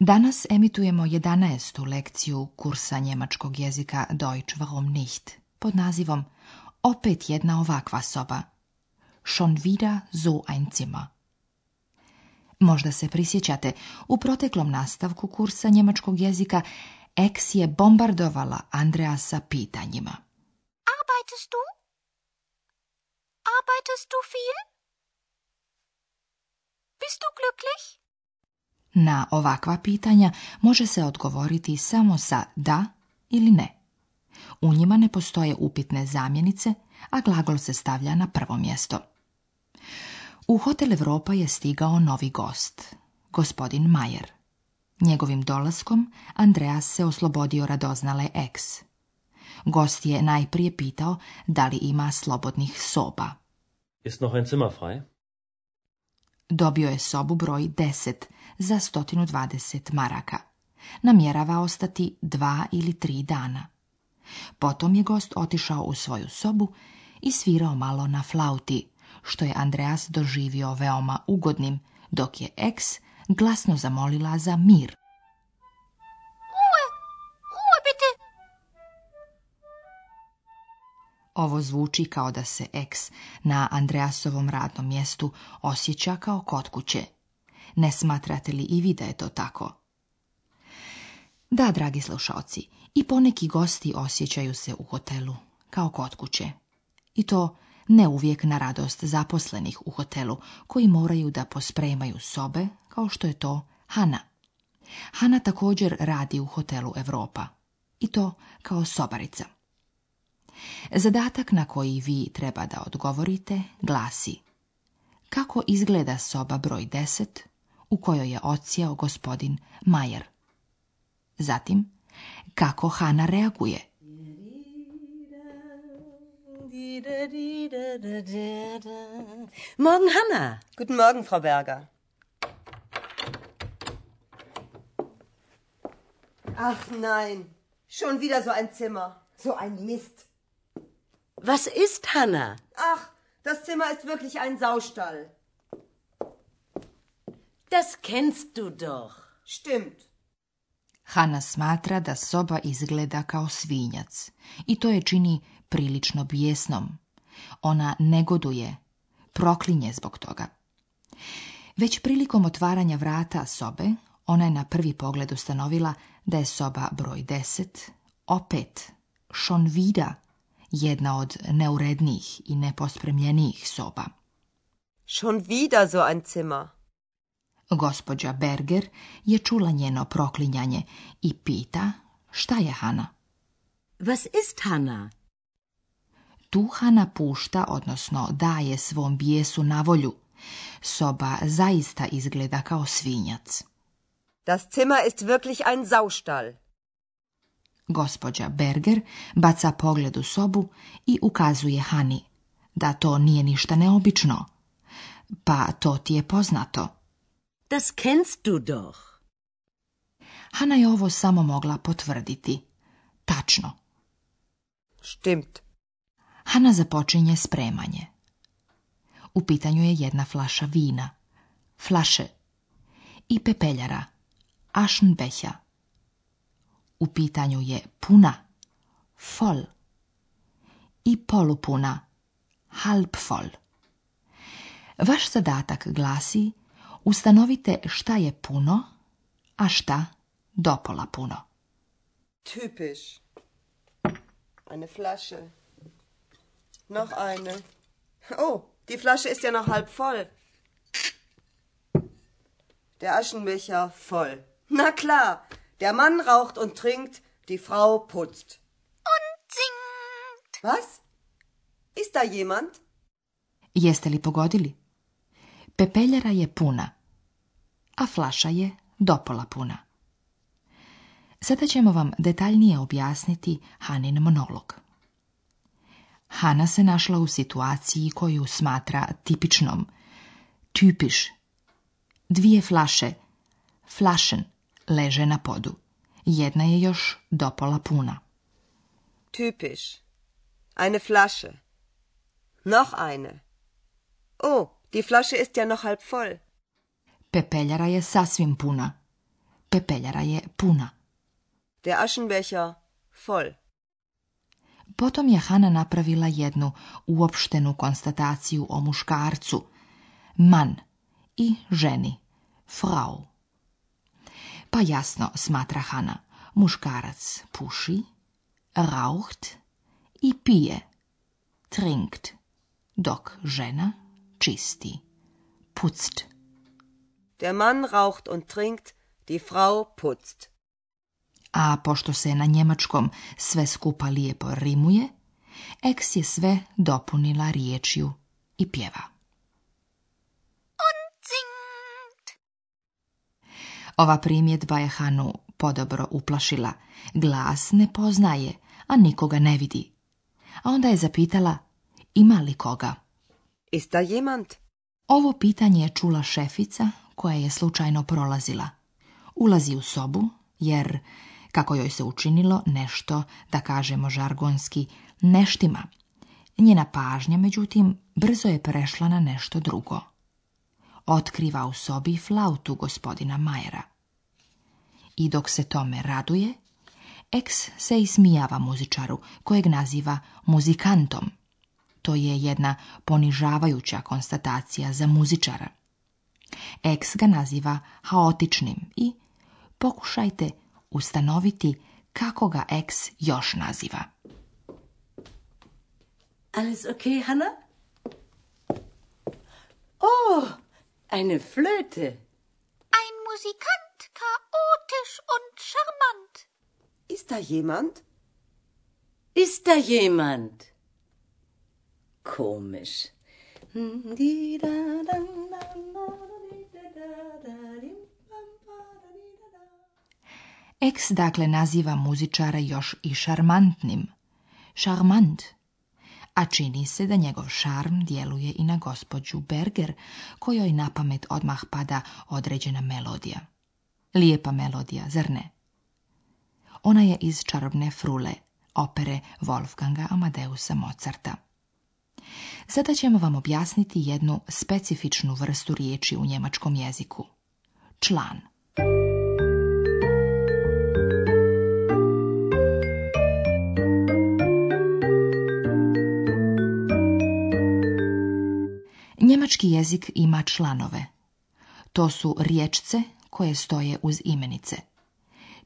Danas emitujemo 11. lekciju kursa njemačkog jezika Deutsch warum nicht pod nazivom Opet jedna ovakva soba. Schon wieder so ein Zimmer. Možda se prisjećate, u proteklom nastavku kursa njemačkog jezika Eks je bombardovala Andreasa pitanjima. Arbeitest du? Arbeitest du viel? Bist du glücklich? Na ovakva pitanja može se odgovoriti samo sa da ili ne. U njima ne postoje upitne zamjenice, a glagol se stavlja na prvo mjesto. U Hotel Europa je stigao novi gost, gospodin Majer. Njegovim dolaskom Andreas se oslobodio radoznale ex. Gost je najprije pitao da li ima slobodnih soba. Ist noch ein Dobio je sobu broj deset za 120 maraka. Namjerava ostati dva ili tri dana. Potom je gost otišao u svoju sobu i svirao malo na flauti, što je Andreas doživio veoma ugodnim, dok je eks glasno zamolila za mir. Ovo zvuči kao da se eks na Andreasovom radnom mjestu osjeća kao kod kuće. Ne smatrate li i vi da je to tako? Da, dragi slušalci, i poneki gosti osjećaju se u hotelu, kao kod kuće. I to ne uvijek na radost zaposlenih u hotelu, koji moraju da pospremaju sobe, kao što je to Hana. Hana također radi u hotelu Europa, i to kao sobarica. Zadatak na koji vi treba da odgovorite glasi kako izgleda soba broj 10 u kojoj je odsjeo gospodin Majer. Zatim, kako Hana reaguje? Morgen, Hanna. Guten Morgen, Frau Berger. Ach nein, schon wieder so ein Zimmer. So ein Mist. Was ist, Hanna? Ach, das Zimmer ist wirklich ein Saustall. Das kennst du doch. Stimmt. Hanna smatra da soba izgleda kao svinjac i to je čini prilično bijesnom. Ona negoduje, proklinje zbog toga. Već prilikom otvaranja vrata sobe, ona je na prvi pogled ustanovila da je soba broj deset. opet Šonvida, jedna od neurednijih i nepospremljenijih soba. Schon wieder so ein Zimmer. Gospođa Berger je čula njeno proklinjanje i pita šta je Hana. Was ist Hana? Tu Hana pušta, odnosno daje svom bijesu na volju. Soba zaista izgleda kao svinjac. Das Zimmer ist wirklich ein Saustall. Gospođa Berger baca pogled u sobu i ukazuje Hani da to nije ništa neobično. Pa to ti je poznato. Das kennst du doch. Hana je ovo samo mogla potvrditi. Tačno. Stimmt. Hana započinje spremanje. U pitanju je jedna flaša vina, flaše i pepeljara, Aschenbecher. U pitanju je puna, fol i polupuna, halb Vaš zadatak glasi ustanovite šta je puno, a šta dopola puno. Typisch. Eine Flasche. Noch eine. Oh, die Flasche ist ja noch halb voll. Der Aschenbecher voll. Na klar, der Mann raucht und trinkt, die Frau putzt. Und singt. Was? Ist da jemand? Jeste li pogodili? Pepeljara je puna, a flaša je dopola puna. Sada ćemo vam detaljnije objasniti Hanin monolog. Hana se našla u situaciji koju smatra tipičnom. Typiš. Dvije flaše, flašen, leže na podu. Jedna je još dopola puna. Typiš. Eine Flasche. Noch eine. Oh, Die Flasche ist ja noch halb voll. Pepeljara je sasvim puna. Pepeljara je puna. Der Aschenbecher voll. Potom je Hana napravila jednu uopštenu konstataciju o muškarcu, man i ženi, frau. Pa jasno, smatra Hana, muškarac puši, raucht i pije, trinkt, dok žena čisti, putzt. Der Mann raucht und trinkt, die Frau putzt. A pošto se na njemačkom sve skupa lijepo rimuje, Eks je sve dopunila riječju i pjeva. Ova primjedba je Hanu podobro uplašila. Glas ne poznaje, a nikoga ne vidi. A onda je zapitala, ima li koga? Ist jemand? Ovo pitanje je čula šefica koja je slučajno prolazila. Ulazi u sobu jer, kako joj se učinilo, nešto, da kažemo žargonski, neštima. Njena pažnja, međutim, brzo je prešla na nešto drugo. Otkriva u sobi flautu gospodina Majera. I dok se tome raduje, Eks se ismijava muzičaru, kojeg naziva muzikantom – to je jedna ponižavajuća konstatacija za muzičara. Eks ga naziva haotičnim i pokušajte ustanoviti kako ga Eks još naziva. Alles okay, Hanna? Oh, eine Flöte. Ein Musikant, chaotisch und charmant. Ist da jemand? Ist da jemand? komisch. Eks dakle naziva muzičara još i šarmantnim. Šarmant. A čini se da njegov šarm djeluje i na gospođu Berger, kojoj na pamet odmah pada određena melodija. Lijepa melodija, zrne? Ona je iz čarobne frule, opere Wolfganga Amadeusa Mozarta. Sada ćemo vam objasniti jednu specifičnu vrstu riječi u njemačkom jeziku. Član. Njemački jezik ima članove. To su riječce koje stoje uz imenice.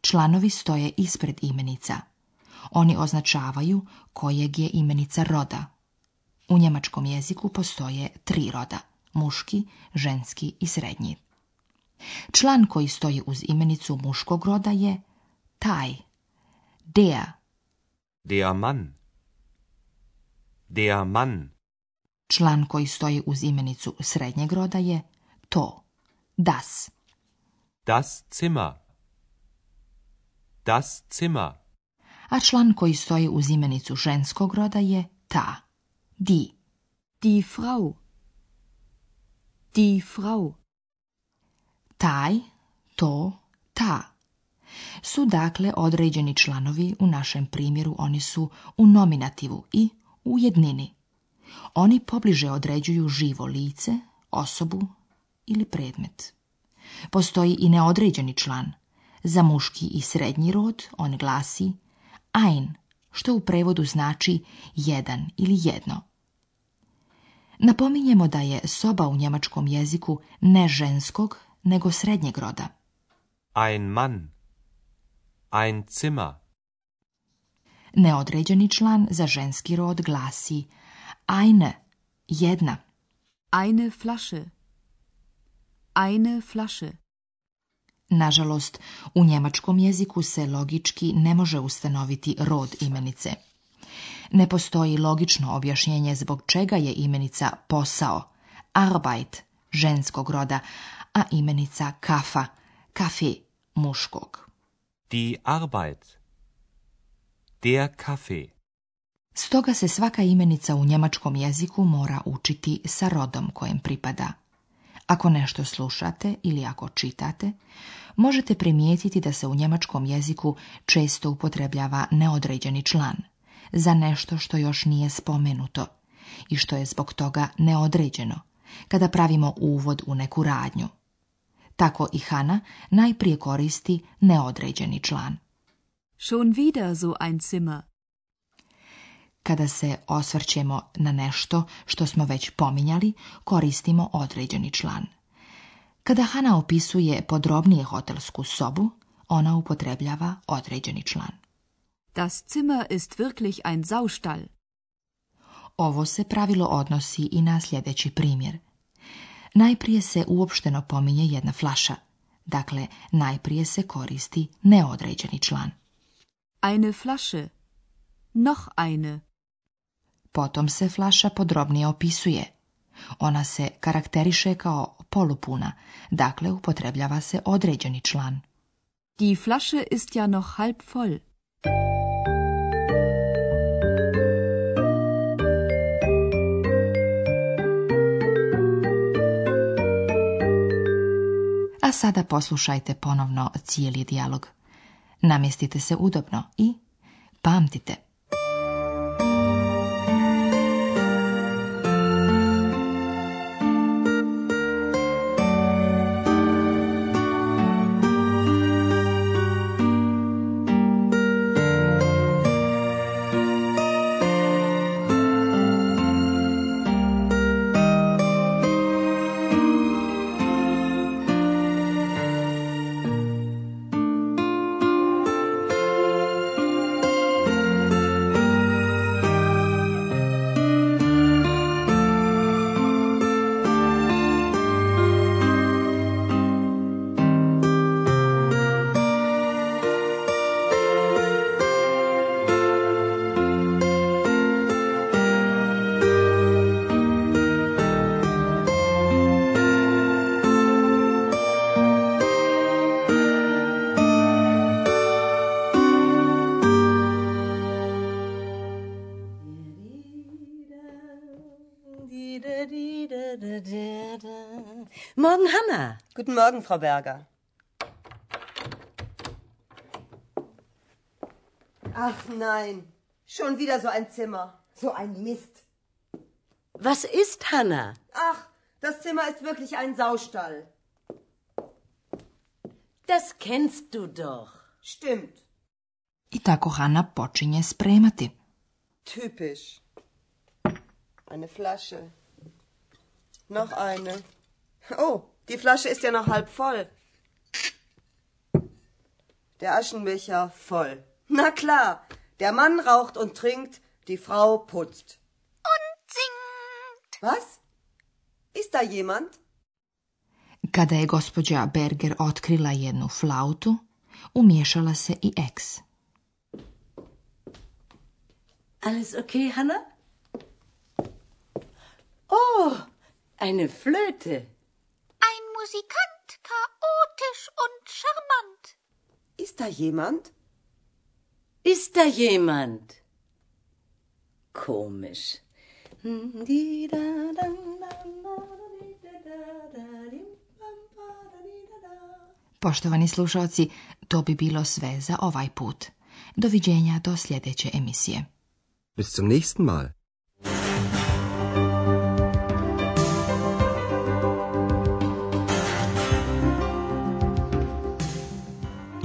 Članovi stoje ispred imenica. Oni označavaju kojeg je imenica roda, u njemačkom jeziku postoje tri roda, muški, ženski i srednji. Član koji stoji uz imenicu muškog roda je taj, der. Der Mann. Der Član koji stoji uz imenicu srednjeg roda je to, das. Das Zimmer. Das Zimmer. A član koji stoji uz imenicu ženskog roda je ta. Di, Die Frau. Die Frau. Taj, to, ta. Su dakle određeni članovi, u našem primjeru oni su u nominativu i u jednini. Oni pobliže određuju živo lice, osobu ili predmet. Postoji i neodređeni član. Za muški i srednji rod on glasi ein, što u prevodu znači jedan ili jedno. Napominjemo da je soba u njemačkom jeziku ne ženskog, nego srednjeg roda. Ein Mann. Ein Zimmer. Neodređeni član za ženski rod glasi eine, jedna. Eine Flasche. Eine Flasche. Nažalost, u njemačkom jeziku se logički ne može ustanoviti rod imenice. Ne postoji logično objašnjenje zbog čega je imenica posao, arbeit ženskog roda, a imenica kafa, kafe muškog. Die Arbeit. Der Kaffee. Stoga se svaka imenica u njemačkom jeziku mora učiti sa rodom kojem pripada. Ako nešto slušate ili ako čitate, možete primijetiti da se u njemačkom jeziku često upotrebljava neodređeni član – za nešto što još nije spomenuto i što je zbog toga neodređeno kada pravimo uvod u neku radnju. Tako i Hana najprije koristi neodređeni član. Schon wieder so ein Zimmer. Kada se osvrćemo na nešto što smo već pominjali, koristimo određeni član. Kada Hana opisuje podrobnije hotelsku sobu, ona upotrebljava određeni član. Das Zimmer ist wirklich ein Saustall. Ovo se pravilo odnosi i na sljedeći primjer. Najprije se uopšteno pominje jedna flaša. Dakle, najprije se koristi neodređeni član. Eine Flasche. Noch eine. Potom se flaša podrobnije opisuje. Ona se karakteriše kao polupuna, dakle upotrebljava se određeni član. Die Flasche ist ja noch halb voll. A sada poslušajte ponovno cijeli dijalog. Namjestite se udobno i pamtite Morgen, Hanna. Guten Morgen, Frau Berger. Ach nein, schon wieder so ein Zimmer. So ein Mist. Was ist, Hanna? Ach, das Zimmer ist wirklich ein Saustall. Das kennst du doch. Stimmt. I tako Hanna počinje spremati. Typisch. Eine Flasche. Noch eine. Oh, die Flasche ist ja noch halb voll. Der Aschenbecher voll. Na klar, der Mann raucht und trinkt, die Frau putzt. Und singt. Was? Ist da jemand? Kada je gospođa Berger otkrila jednu flautu, umiješala se i ex. Alles okay, Hanna? Oh, eine Flöte. musikant chaotisch und charmant ist da jemand ist da jemand komisch Poštovani slušalci, to bi bilo sve za ovaj put. Doviđenja do sljedeće emisije. Bis zum nächsten Mal.